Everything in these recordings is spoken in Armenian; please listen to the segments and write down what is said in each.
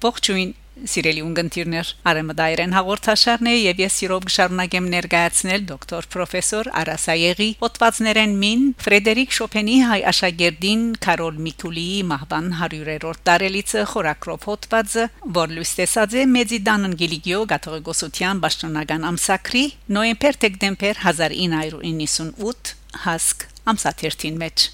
Ողջույն Սիրելի ունգընտիրներ, Արեմդայրեն հաղորդաշարն է եւ ես սիրով կշարունակեմ ներկայացնել դոկտոր պրոֆեսոր Արասայեգի հոդվածներեն մին Ֆրեդերիկ Շոպենի հայ աշակերտին Կարոլ Միկուլիի մահվան 100-րդ տարելիցը խորակրով հոդվածը, որ լույս տեսած է Մեծիդան Անգելիկիո գաթողիկոսության պաշտոնական ամսակրի նոյեմբեր-դեկտեմբեր 1998 հասկ ամսաթերթին մեջ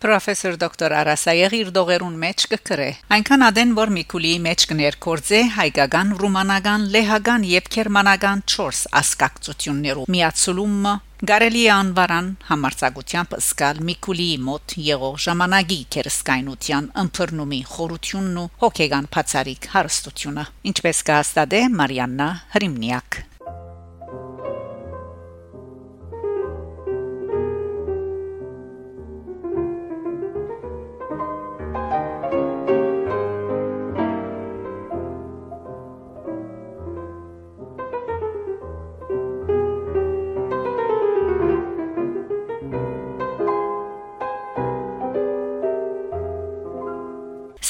Պրոֆեսոր դոկտոր Արասայեգ իր դողերուն մեջ կկրե։ Այնքան ադեն որ Միկուլիի մեջ կներկորձե հայկական, ռումանական, լեհական եւ գերմանական 4 ասկակցություններով միացումը Գարելի անվարան համարցակությամբ սկալ Միկուլիի մոտ եղող ժամանակի քերսկայնության ըմբռնումի խորությունն ու հոգեգան բացարիք հարստությունը ինչպես կհաստատե Մարիաննա Հրիմնիակ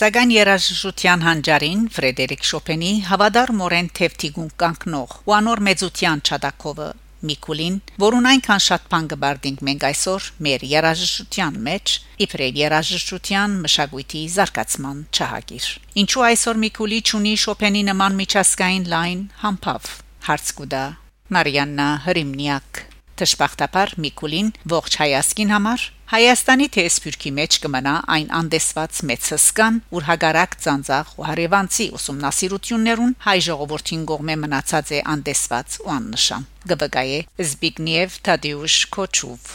Սակայն երաժշտության հանճարին Ֆրեդերիկ Շոպենի հավադար մորեն թևտիգուն կանգնող ու անոր մեծության չադակովը Միկուլին, որուն այնքան շատ բան կբարդինք մենք այսօր մեր երաժշտության մեջ, իբրև երաժշտության մշակույթի զարգացման չհագիր։ Ինչու այսօր Միկուլի ճունի Շոպենի նման միջազգային լայն համբավ։ Հարց կուտա Մարիաննա Հրիմնիակ Տշպախտապար Միկուլին ողջ հայասկին համար Հայաստանի տեսփյուրքի մեջ կմնա այն անդեսված մեծ հսկան, ուր հագարակ ծանծաղ ու հարևանցի ուսումնասիրություններուն հայ ժողովրդին կողմե մնացած է անդեսված ու աննշան։ ԳԲԳ-ե Զբիգնիև Թադեուշ Քոչուվ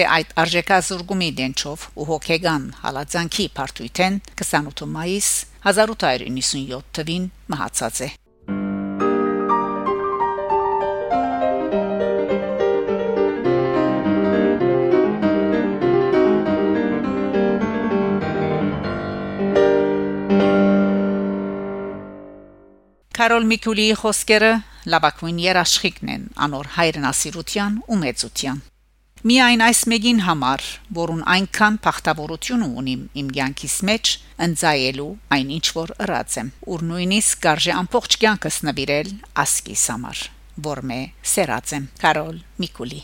Գուցե այդ արժեքազուրգումի դենչով ու հոգեգան հալածանքի պարտույտեն 28 մայիս 1897 թվին մահացած է Կարոլ Միկուլիի խոսքերը լավակույն երաշխիքն են անոր հայրենասիրության ու մեծության Միայն այս մեկին համար, որուն այնքան փախտավորություն ունիմ իմ ցանկիս մեջ, ընծայելու այն ինչ որ ըրած եմ, ուր նույնիսկ կարժե ամբողջ կյանքս նվիրել ասկիս համար, որ մե սերած եմ։ Կարոլ Միկուլի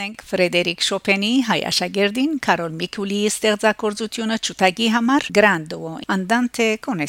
Լսենք Ֆրեդերիկ Շոպենի հայ աշակերտին Կարոլ Միկուլիի ստեղծագործությունը ճուտագի համար Grando Andante con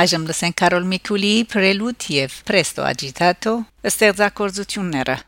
Այժմ լսենք Կարոլ Միկուլի Prelude եւ Presto Agitato ստեղծագործությունները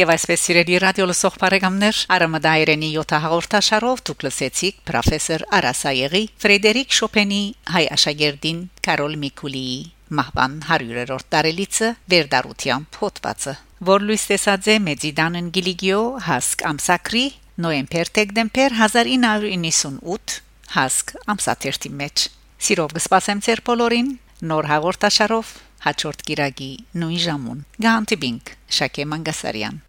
Եվ այսպես սիրելի ռադիո լսող բարեկամներ, Արամադայրենի 7 հաղորդաշարով դուք լսեցիք պրոֆեսոր Արասայեգի Ֆրեդերիկ Շոպենի հայ աշակերտին Կարոլ Միկուլիի մահվան 100-րդ տարելիցը վերդարությամբ հոդվածը, որ լույս տեսած է Մեծիդանն Գիլիգիո հասկ ամսակրի նոեմբեր դեկտեմբեր 1998 հասկ ամսաթերթի մեջ Սիրով կսպասեմ ձեր բոլորին նոր հաղորդաշարով հաջորդ գիրագի նույն ժամուն։ Գանտիբինգ Շակե Մանգասարյան